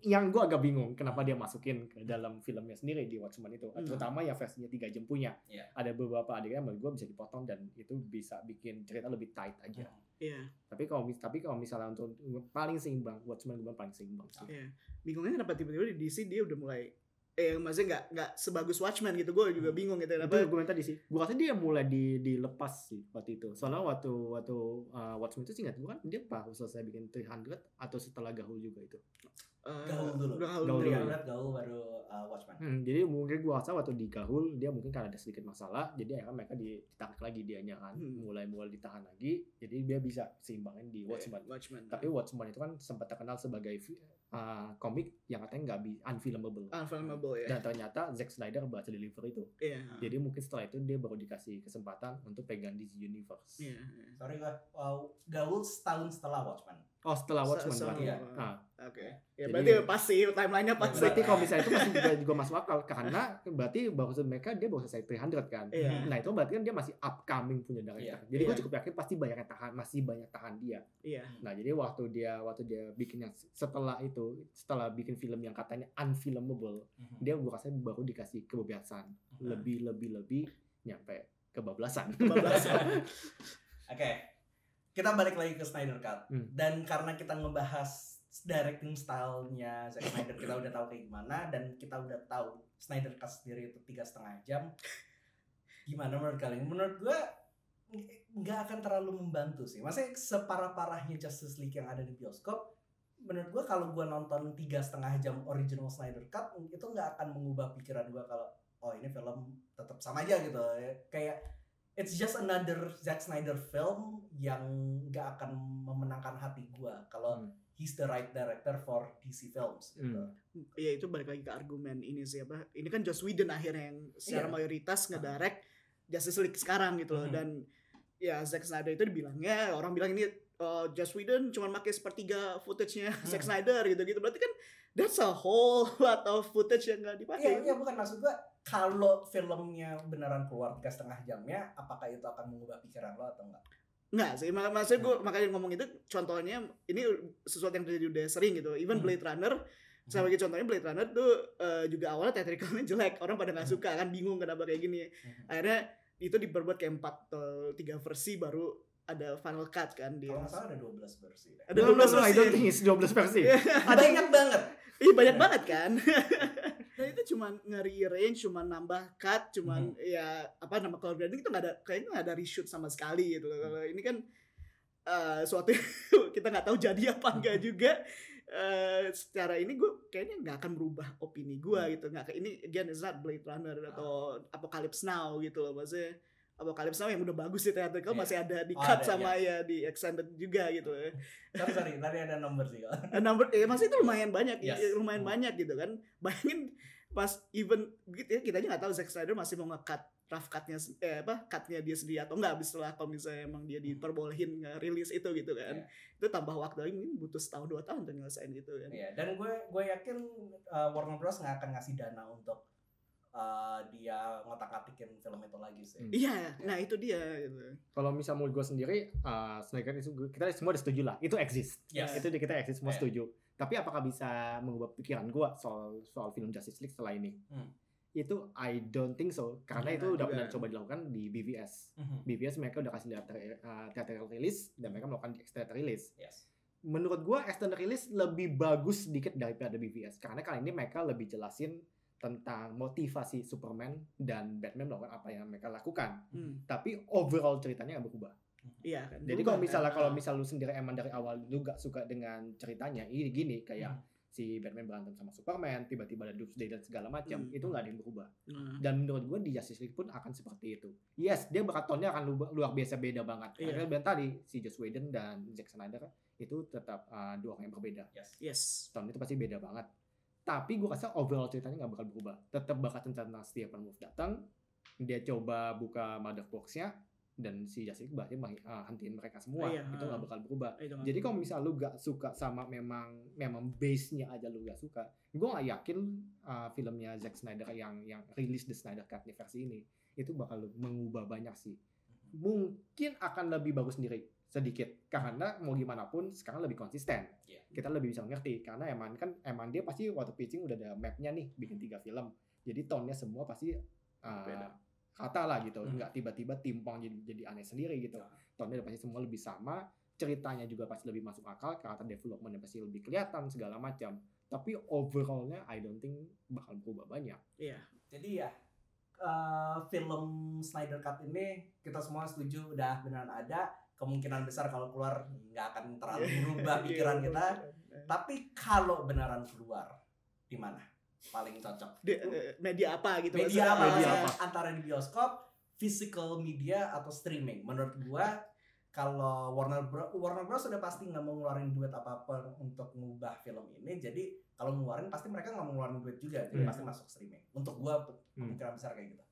yang gue agak bingung kenapa dia masukin ke dalam filmnya sendiri di Watchmen itu.
Hmm.
terutama yang versinya tiga jam punya.
Iya.
ada beberapa adegan yang menurut gue bisa dipotong dan itu bisa bikin cerita lebih tight aja.
Iya.
Tapi kalau tapi kalau misalnya untuk paling seimbang Watchmen gue paling seimbang sih.
Iya. Bingungnya kenapa tiba-tiba di DC dia udah mulai eh maksudnya nggak nggak sebagus Watchmen gitu gue juga bingung gitu
itu
kenapa
gue tadi sih. Gue rasa dia mulai di dilepas sih waktu itu. Soalnya waktu waktu uh, Watchmen itu singkat gue kan dia pas selesai bikin 300 atau setelah Gahul juga itu
eh,
Gaul dulu.
gaul
Gaul
dulu
dulu.
Triad gaul baru uh, Watchmen.
Hmm, jadi mungkin gua rasa waktu di Gahul dia mungkin karena ada sedikit masalah, jadi akhirnya mereka ditarik lagi dianya kan,
Hmm.
mulai mulai ditahan lagi, jadi dia bisa seimbangin di Watchmen.
Watchmen
Tapi Watchmen itu kan sempat terkenal sebagai uh, komik yang katanya nggak bi- unfilmable.
unfilmable ya
Dan ternyata Zack Snyder berhasil deliver itu.
iya
Jadi mungkin setelah itu dia baru dikasih kesempatan untuk pegang DC Universe.
iya
Sorry gua, uh, gaul setahun setelah Watchmen.
Oh setelah Watchmen
Se-
berarti.
Iya.
semua.
Ah.
oke ya
Jadi-
berarti pas sih timelinenya pas
Berarti
Berarti kalau misalnya itu masih juga, juga masuk akal karena berarti baru mereka dia baru selesai 300 kan.
Iya.
Nah itu berarti kan dia masih upcoming punya director.
Iya.
Jadi gue
Iya.
cukup yakin pasti banyak yang tahan, masih banyak tahan dia.
iya
Nah jadi waktu dia waktu dia bikin yang setelah itu, setelah bikin film yang katanya unfilmable, dia gue rasa baru dikasih kebebasan lebih lebih lebih nyampe kebablasan.
Kebablasan.
Oke, kita balik lagi ke Snyder Cut.
Hmm.
Dan karena kita ngebahas directing stylenya Zack Snyder, kita udah tahu kayak gimana dan kita udah tahu Snyder Cut sendiri itu tiga setengah jam. Gimana menurut kalian? Menurut gua ng- nggak akan terlalu membantu sih. Maksudnya separah-parahnya Justice League yang ada di bioskop, menurut gua kalau gua nonton tiga setengah jam original Snyder Cut itu nggak akan mengubah pikiran gua kalau oh ini film tetap sama aja gitu. Kayak it's just another Zack Snyder film yang nggak akan memenangkan hati gua kalau
Hmm.
he's the right director for DC films gitu.
Hmm.
Iya itu balik lagi ke argumen ini sih apa ini kan Joss Whedon akhirnya yang secara
Iya.
mayoritas ngedirect Justice League sekarang gitu loh
Mhm.
dan ya Zack Snyder itu dibilangnya orang bilang ini uh, Joss Whedon cuma pakai sepertiga footage-nya Zack
Hmm.
Snyder gitu-gitu berarti kan that's a whole lot of footage yang nggak
Iya,
dipakai
iya bukan maksud gua kalau filmnya beneran keluar tiga setengah jamnya, apakah itu akan mengubah pikiran lo atau enggak?
Nggak sih, mak maksudnya gue makanya ngomong itu contohnya ini sesuatu yang terjadi udah sering gitu. Even
Hmm.
Blade Runner, sebagai contohnya Blade Runner tuh eh, juga awalnya theatricalnya jelek, orang pada nggak
Hmm.
suka kan bingung kenapa kayak gini. Akhirnya itu diperbuat kayak empat atau tiga versi baru ada final cut kan dia.
Kalau nggak salah ada 12 versi. deh.
Ada
No, no,
12
no, I don't
versi.
think it's 12 versi.
Iya.
Ada
Banyak banget.
Iya banyak banget kan. Dan itu cuma nge-rearrange, cuma nambah cut, cuman
Mhm.
ya apa nama kalau branding itu nggak ada kayaknya nggak ada reshoot sama sekali gitu. loh. Kalau ini kan eh suatu kita nggak tahu jadi apa enggak juga. eh secara ini gue kayaknya nggak akan merubah opini gue gitu nggak ini again is not Blade Runner atau Apocalypse Now gitu loh maksudnya Apocalypse Now yang udah bagus di theatrical
Iya.
masih ada di
Oh,
cut
ada,
sama ya di extended juga gitu
Sorry, sorry, tadi ada nomor sih.
Eh, number ya masih itu lumayan banyak ya,
Yes.
lumayan
Hmm.
banyak gitu kan bayangin pas even gitu ya kita aja nggak tahu Zack Snyder masih mau nge-cut rough cutnya eh apa cutnya dia sendiri atau enggak setelah kalau misalnya emang dia diperbolehin nge-release itu gitu kan
Iya.
itu tambah waktu lagi mungkin butuh setahun dua tahun untuk nyelesain gitu kan
Iya, dan gue gue yakin uh, Warner Bros nggak akan ngasih dana untuk uh, dia ngotak-ngatikin film itu lagi sih.
Hmm.
iya nah itu dia gitu
Kalau misal menurut gue sendiri, uh, Snyder itu gua- kita semua udah setuju lah, itu exist.
Yes.
Itu kita exist semua
Iya.
setuju. Tapi apakah bisa mengubah pikiran gue soal soal film Justice League setelah ini?
Hmm.
Itu I don't think so, karena
Iya,
itu udah pernah coba dilakukan di BVS.
Mhm.
BVS mereka udah kasih lihat uh, theatrical release dan mereka melakukan extended release.
Yes.
Menurut gue extended release lebih bagus sedikit daripada BVS karena kali ini mereka lebih jelasin tentang motivasi Superman dan Batman melakukan apa yang mereka lakukan.
Hmm,
Tapi overall ceritanya nggak berubah.
iya kan
Jadi kalau misalnya
kan?
kalau misal lu sendiri emang dari awal lu gak suka dengan ceritanya, ini gini kayak
Hmm.
si Batman berantem sama Superman, tiba-tiba ada Doomsday dan segala macam,
Hmm.
itu nggak ada yang berubah.
Nah,
Dan menurut gue di Justice League pun akan seperti itu. Yes, dia bakal tone-nya akan lu- luar biasa beda banget.
Iya.
Karena bilang tadi si Joss Whedon dan Zack Snyder itu tetap uh, dua orang yang berbeda.
Yes.
yes.
Tone itu pasti beda banget. Tapi gue rasa overall ceritanya nggak bakal berubah. Tetap bakal tentang Stephen Wolf datang, dia coba buka mother box-nya dan si Justice League berarti uh, hentiin mereka semua.
Iya.
Itu nggak bakal berubah. Jadi kalau misal lu gak suka sama memang memang base-nya aja lu gak suka, gue gak yakin uh, filmnya Zack Snyder yang yang rilis the Snyder Cut versi ini itu bakal mengubah banyak sih. Mungkin akan lebih bagus sendiri sedikit karena mau gimana pun sekarang lebih konsisten.
Iya.
Kita lebih bisa ngerti karena emang kan emang dia pasti waktu pitching udah ada map-nya nih bikin tiga film. Jadi tone-nya semua pasti uh,
Beda.
kata lah gitu,
Hmm.
nggak tiba-tiba timpang jadi jadi aneh sendiri gitu tone-nya pasti semua lebih sama, ceritanya juga pasti lebih masuk akal, karakter development pasti lebih kelihatan segala macam. Tapi overallnya I don't think bakal berubah banyak.
Iya.
Jadi ya eh, film Snyder Cut ini kita semua setuju udah beneran ada. Kemungkinan besar kalau keluar nggak akan terlalu berubah pikiran
Iya.
kita. Tapi kalau beneran keluar di mana paling cocok?
Di- eh, media apa gitu
Media apa?
Media apa?
Antara di bioskop, physical media atau streaming. Menurut gua kalau Warner Bros Warner Bros sudah pasti nggak mau ngeluarin duit apa apa untuk ngubah film ini. Jadi kalau ngeluarin pasti mereka nggak mau ngeluarin duit juga. Jadi
Hmm.
pasti masuk streaming. Untuk gua kemungkinan besar kayak gitu.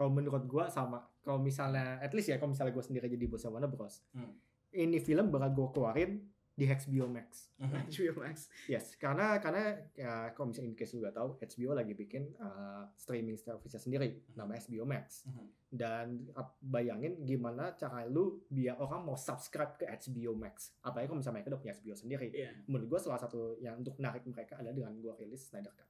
Kalau menurut gua sama. Kalau misalnya at least ya kalau misalnya gua sendiri jadi bos Warner Bros.
Hmm.
Ini film bakal gua keluarin di HBO Max.
HBO Max.
Yes, karena karena ya, kalau misalnya in case lu gak tahu, HBO lagi bikin uh, streaming service sendiri, nama HBO Max.
Mhm.
Dan bayangin gimana cara lu biar orang mau subscribe ke HBO Max. Apalagi kalau misalnya mereka udah punya HBO sendiri.
Iya.
Menurut gua salah satu yang untuk narik mereka adalah dengan gua rilis Snyder Cut.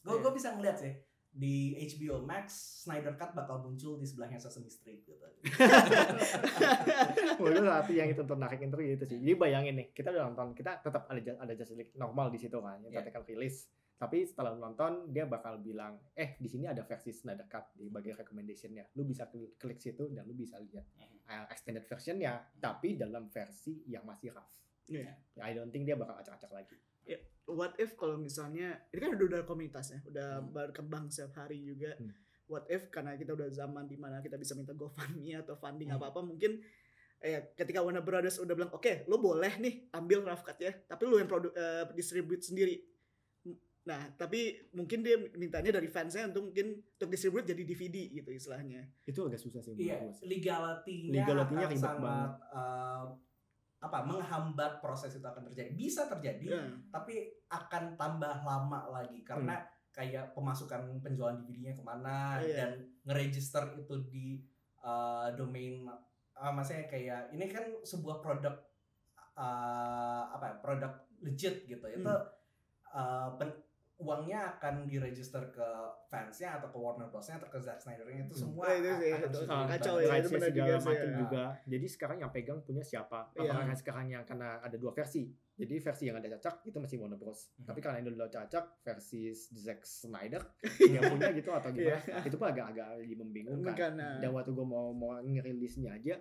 Gue gue bisa ngeliat sih di HBO Max Snyder Cut bakal muncul di sebelahnya Sesame Street gitu.
Menurut satu yang itu untuk narik itu gitu sih. Jadi bayangin nih, kita udah nonton, kita tetap ada ada Justice League normal di situ kan, yang tadi kan rilis. Tapi setelah nonton, dia bakal bilang, eh di sini ada versi Snyder Cut di bagian recommendationnya. Lu bisa klik, klik situ dan lu bisa lihat uh, extended versionnya, tapi dalam versi yang masih rough. Ya, I don't think dia bakal acak-acak lagi.
What if kalau misalnya ini kan udah udah komunitasnya, udah
Hmm.
berkembang setiap hari juga.
Hmm.
What if karena kita udah zaman di mana kita bisa minta GoFundMe atau funding
Hmm.
apa apa mungkin eh ketika Warner Brothers udah bilang oke lo boleh nih ambil rough cut ya tapi lo yang produk eh, distribute sendiri nah tapi mungkin dia mintanya dari fansnya untuk mungkin untuk distribute jadi DVD gitu istilahnya
Itu agak susah sih
Iya,
sih.
legality-nya akan sangat
banget.
eh, apa menghambat proses itu akan terjadi. Bisa terjadi,
Ya.
tapi akan tambah lama lagi karena kayak pemasukan penjualan DVD-nya ke mana
Iya.
dan ngeregister itu di uh, domain uh, maksudnya kayak ini kan sebuah produk uh, apa ya, produk legit gitu itu
Hmm.
uh, pen- uangnya akan diregister ke fansnya atau ke Warner Bros-nya atau ke Zack Snyder-nya itu
Hmm.
semua
itu sih,
akan
itu kacau ya, itu benar
segala
juga
macam
ya.
juga. Jadi sekarang yang pegang punya siapa?
Iya.
Apakah sekarang yang karena ada dua versi. Jadi versi yang ada cacak itu masih Warner Bros.
Mhm.
Tapi karena yang udah cacak versi Zack Snyder yang punya gitu atau gimana? itu pun agak-agak membingungkan.
Karena
Dan waktu gue mau mau ngerilisnya aja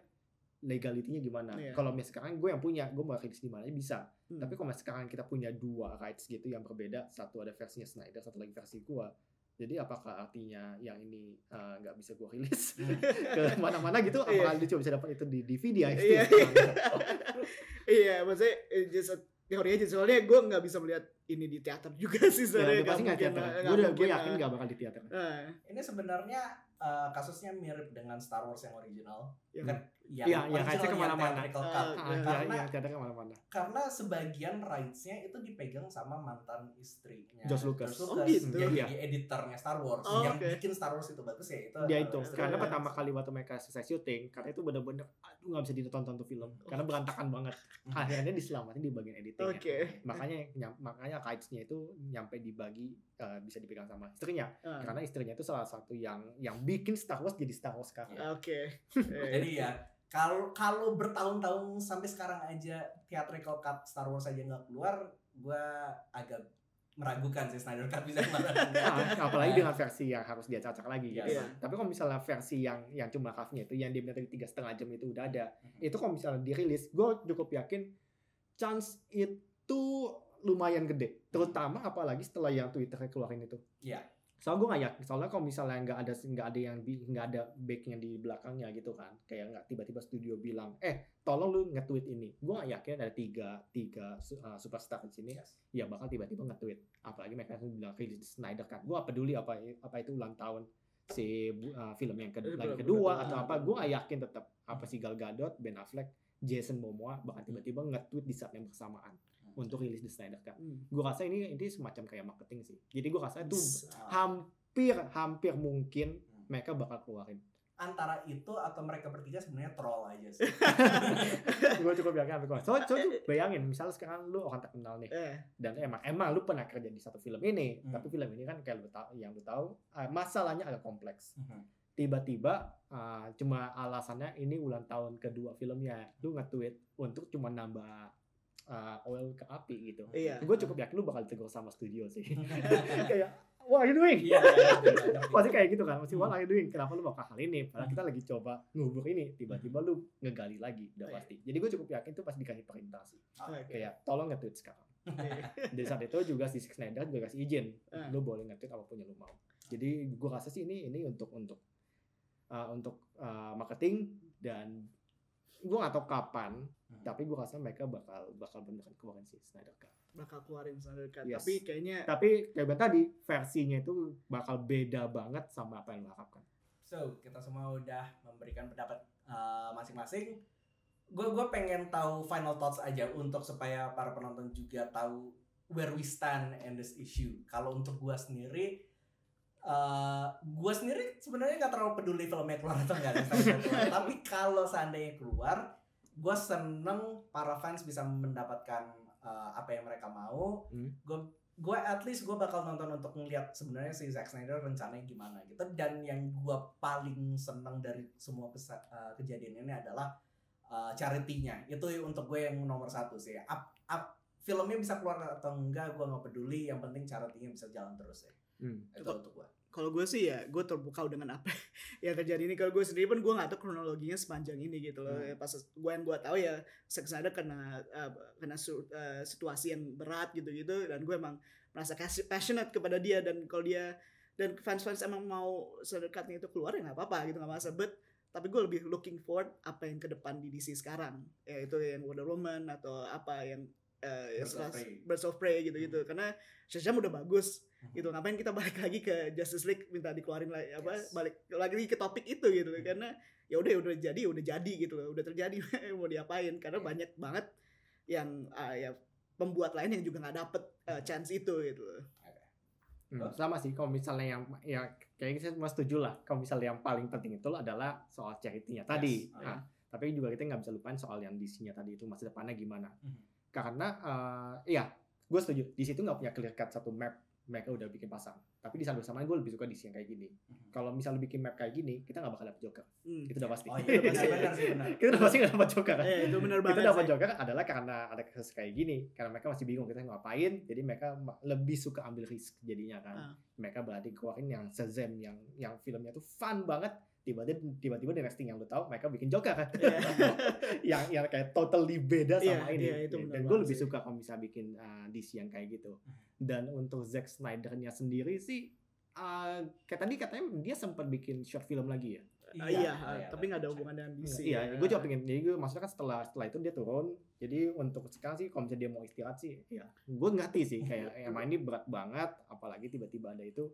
legalitinya gimana?
Iya.
Kalau misalnya sekarang gue yang punya, gue mau rilis di mana aja bisa.
Hmm.
Tapi kalau sekarang kita punya dua rights gitu yang berbeda, satu ada versinya Snyder, satu lagi versi gua. Jadi apakah artinya yang ini eh, nggak bisa gua rilis ke mana-mana gitu?
Iya.
Apakah lu cuma bisa dapat itu di DVD ya?
Iya. iya maksudnya eh, just a- teori aja soalnya gue nggak bisa melihat ini di teater juga sih
Ya,
sebenarnya
dia pasti nggak teater.
eh,
Gue udah gue yakin nggak bakal di teater.
Eh,
Ini sebenarnya uh, kasusnya mirip dengan Star Wars yang original.
yang-
Kan yang
Iya, yang
original
rights-nya
ke
mana-mana.
iya.
iya,
Karena-
iya, teater ke mana-mana.
Karena sebagian rights-nya itu dipegang sama mantan istrinya.
George Lucas.
Oh, gitu.
Yang
Iya.
jadi editornya Star Wars.
Oh,
yang
oke.
bikin Star Wars itu bagus ya itu.
Dia
adalah
itu
George
karena
Lucas.
pertama kali waktu mereka selesai syuting, karena itu bener-bener aduh nggak bisa ditonton tuh film karena berantakan banget. Akhirnya diselamatin di bagian editing.
Oke.
makanya nyam- makanya rights-nya itu nyampe dibagi eh, bisa dipegang sama istrinya
Ah,
karena istrinya itu salah satu yang yang bikin Star Wars jadi Star Wars sekarang.
Oke. Eh,
Jadi ya kalau kalau bertahun-tahun sampai sekarang aja theatrical cut Star Wars aja nggak keluar, gua agak meragukan sih Snyder Cut bisa keluar.
Ah, apalagi dengan versi yang harus dia cacak lagi gitu. Tapi kalau misalnya versi yang yang cuma halfnya itu yang dia tadi tiga setengah jam itu udah ada,
Mhm.
itu kalau misalnya dirilis, gue cukup yakin chance itu lumayan gede. Terutama apalagi setelah yang Twitter keluarin itu.
Iya.
soalnya gue nggak yakin soalnya kalau misalnya nggak ada nggak ada yang nggak ada backnya di belakangnya gitu kan kayak nggak tiba-tiba studio bilang eh tolong lu nge-tweet ini. Gue nggak yakin ada tiga tiga uh, superstar di sini
Yes.
ya bakal tiba-tiba nge-tweet. Apalagi mereka bilang rilis Snyder Cut gue peduli apa apa itu ulang tahun si uh, film yang kedua,
Eh,
lagi kedua atau apa. Gue gak yakin tetap apa si Gal Gadot Ben Affleck Jason Momoa bahkan tiba-tiba nge-tweet di saat yang bersamaan untuk rilis The Snyder Cut
Hmm.
gue rasa ini ini semacam kayak marketing sih jadi gue rasa itu hampir hampir mungkin
Hmm.
mereka bakal keluarin
antara itu atau mereka bertiga sebenarnya troll aja sih.
gue cukup yakin soalnya soalnya tuh bayangin misalnya sekarang lu orang terkenal nih
Eh,
dan emang emang lu pernah kerja di satu film ini
Hmm.
tapi film ini kan kayak lu tahu yang lu tahu eh, masalahnya agak kompleks
Mhm.
tiba-tiba eh, cuma alasannya ini ulang tahun kedua filmnya lu nge-tweet untuk cuma nambah eh, oil ke api gitu
Iya.
gue cukup yakin lu bakal ditegur sama studio sih kayak what are you doing
Iya, iya, iya, iya.
pasti kayak gitu kan pasti what
Hmm.
are you doing kenapa lu bakal hal ini padahal kita lagi coba ngubur ini tiba-tiba lu ngegali lagi udah
Iya.
pasti jadi gue cukup yakin itu pasti dikasih perintah sih
Oke.
kayak tolong nge-tweet sekarang
Iya.
dari saat itu juga si Zack Snyder juga kasih izin
Ah.
lu boleh nge-tweet apa pun yang lu mau jadi gue rasa sih ini ini untuk untuk uh, untuk uh, marketing dan gue gak tahu kapan
Hmm.
tapi gue rasa mereka bakal bakal beneran keluarin si Snyder Cut
bakal keluarin Snyder Cut.
Yes.
Tapi kayaknya
tapi kayak tadi versinya itu bakal beda banget sama apa yang lo harapkan
So, kita semua udah memberikan pendapat uh, masing-masing. Gue gue pengen tahu final thoughts aja untuk supaya para penonton juga tahu where we stand in this issue. Kalau untuk gue sendiri, uh, gue sendiri sebenarnya nggak terlalu peduli filmnya keluar atau enggak. Tapi kalau seandainya keluar, gue seneng para fans bisa mendapatkan uh, apa yang mereka mau.
Hmm.
Gue gue at least gue bakal nonton untuk ngeliat sebenarnya si Zack Snyder rencananya gimana gitu dan yang gue paling seneng dari semua kesa- uh, kejadian ini adalah uh, charity-nya itu untuk gue yang nomor satu sih up, up, filmnya bisa keluar atau enggak gue nggak peduli yang penting charity-nya bisa jalan terus ya
Hmm.
itu
Cukup.
untuk gue
kalau gue sih ya gue terpukau dengan apa yang terjadi ini kalau gue sendiri pun gue nggak tahu kronologinya sepanjang ini gitu loh
Hmm.
Ya, pas gue yang gue tahu ya Snyder kena uh, kena su- uh, situasi yang berat gitu gitu dan gue emang merasa kasih passionate kepada dia dan kalau dia dan fans-fans emang mau Snyder Cut-nya itu keluar ya nggak apa-apa gitu nggak masalah but tapi gue lebih looking forward apa yang ke depan di DC sekarang ya itu yang Wonder Woman atau apa yang uh,
Birds of Prey.
Birds of Prey gitu-gitu karena Shazam udah bagus gitu ngapain kita balik lagi ke Justice League minta dikeluarin lagi apa
Yes.
balik lagi ke topik itu gitu. Loh. karena ya udah udah jadi udah jadi gitu loh. Udah terjadi mau diapain. Karena
Iya.
banyak banget yang ah, ya pembuat lain yang juga nggak dapet uh, chance itu gitu loh.
Hmm, sama sih kalau misalnya yang ya kayaknya saya semua setuju lah. Kalau misalnya yang paling penting itu adalah soal charity-nya tadi.
Yes, oh,
Nah, tapi juga kita nggak bisa lupain soal yang DC-nya tadi itu masa depannya gimana.
Mhm.
karena eh ya gue setuju. Di situ nggak punya clear cut satu map mereka udah bikin pasang tapi di saat bersamaan gue lebih suka DC yang kayak gini
Mhm.
kalau misalnya bikin map kayak gini kita nggak bakal dapet Joker
Hmm.
itu udah pasti
oh iya benar-benar sih benar
kita udah pasti nggak dapet Joker
Eh, itu benar
kita
banget.
dapat
sih.
Joker adalah karena ada kasus kayak gini karena mereka masih bingung kita ngapain jadi mereka lebih suka ambil risk jadinya kan
Ah.
mereka berarti keluarin yang Shazam yang yang filmnya tuh fun banget tiba-tiba tiba-tiba next thing yang lu tahu mereka bikin Joker kan
Iya.
yang yang kayak totally beda
Iya,
sama ini
iya, itu benar
dan gue lebih
sih.
suka kalau bisa bikin uh, DC yang kayak gitu dan untuk Zack Snyder-nya sendiri sih uh, kayak tadi katanya dia sempat bikin short film lagi ya
Ah, iya,
oh iya,
tapi nggak ada hubungan dengan DC.
iya,
ya.
gue juga pengen. Jadi gue maksudnya kan setelah setelah itu dia turun. Jadi untuk sekarang sih kalau misalnya dia mau istirahat sih, ya gue ngerti sih kayak emang ini berat banget. Apalagi tiba-tiba ada itu.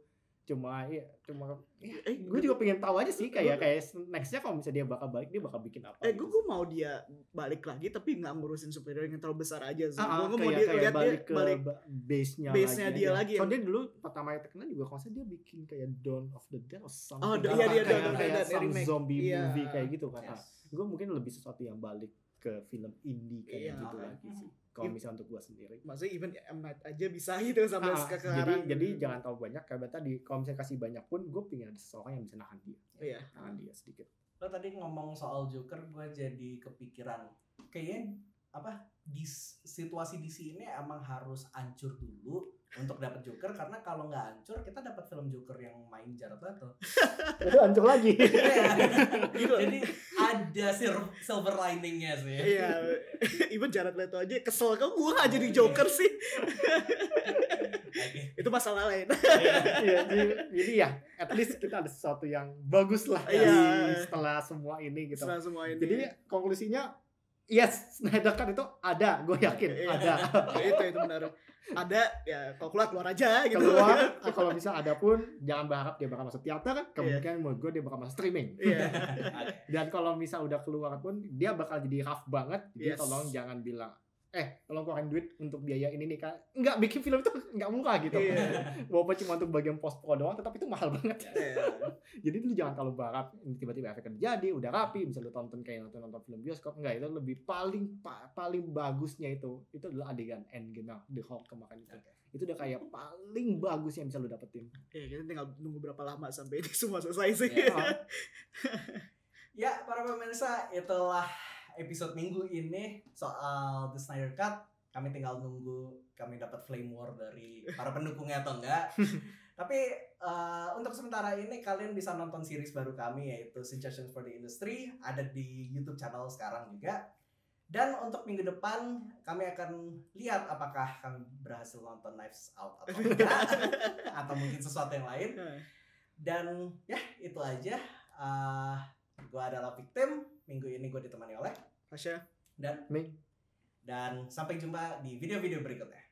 Cuma ya cuma ya,
Eh,
gue juga pengen tahu aja sih kayak kayak nextnya kalau misalnya dia bakal balik dia bakal bikin apa.
Eh,
gitu
gue gue mau dia balik lagi tapi nggak ngurusin superhero yang terlalu besar aja sih.
Ah, ah,
gue mau dia
kayak
lihat dia
balik ke
balik
ba- base-nya
base-nya
lagi
dia lagi yang-
Soalnya dulu pertama yang terkenal juga kalau dia bikin kayak Dawn of the Dead something.
Oh, iya, dia
kayak,
Dawn of the Dead, remake.
zombie
Iya.
movie kayak gitu kan.
Yes.
gue mungkin lebih sesuatu yang balik ke film indie kayak
Iya.
gitu lagi sih. Kalau misalnya untuk gue sendiri.
maksudnya even M Night aja bisa gitu sampai
Ah,
sekarang.
jadi jadi jangan tahu banyak kayak tadi kalau misalnya kasih banyak pun gue pengen ada seseorang yang bisa nahan dia
Iya.
nahan dia sedikit
lo tadi ngomong soal Joker gue jadi kepikiran kayaknya apa di situasi DC ini emang harus hancur dulu untuk dapat Joker karena kalau nggak hancur kita dapat film Joker yang main Jared Leto.
itu hancur lagi
Iya.
Gitu.
Jadi ada sil- silver liningnya sih.
Iya, even Jared Leto aja kesel kok gue gak jadi Joker sih.
Oke.
Itu masalah lain.
Iya, jadi, jadi ya at least kita ada sesuatu yang bagus lah
Iya.
dari setelah semua ini gitu
Setelah semua ini.
jadi konklusinya yes Snyder Cut itu ada gue yakin
Iya.
ada
Ya, itu itu benar. Ada ya kalau keluar keluar aja gitu.
keluar ah, kalau bisa ada pun jangan berharap dia bakal masuk teater kemungkinan menurut gue dia bakal masuk streaming
Iya.
dan kalau misal udah keluar pun dia bakal jadi rough banget jadi
Yes.
tolong jangan bilang eh tolong keluarin duit untuk biaya ini nih kan nggak bikin film itu nggak murah gitu
Iya.
walaupun cuma untuk bagian post pro doang tetap itu mahal banget
Iya.
jadi lu jangan terlalu berharap ini tiba-tiba efek terjadi udah rapi bisa lu tonton kayak nonton nonton film bioskop enggak itu lebih paling pa- paling bagusnya itu itu adalah adegan endgame yang The Hulk kemarin itu
Oke.
itu udah kayak paling bagus yang bisa lu dapetin
Iya, kita tinggal nunggu berapa lama sampai ini semua selesai sih.
Iya.
Ah,
Ya, para pemirsa, itulah episode minggu ini soal The Snyder Cut. Kami tinggal nunggu kami dapat flame war dari para pendukungnya atau enggak. Tapi eh, untuk sementara ini kalian bisa nonton series baru kami yaitu Suggestions for the Industry ada di YouTube channel sekarang juga. Dan untuk minggu depan kami akan lihat apakah kami berhasil nonton Knives Out atau enggak atau mungkin sesuatu yang lain. Dan ya itu aja. Eh gue adalah victim. Minggu ini gue ditemani oleh
Tasya.
dan
Nih.
dan sampai jumpa di video-video berikutnya.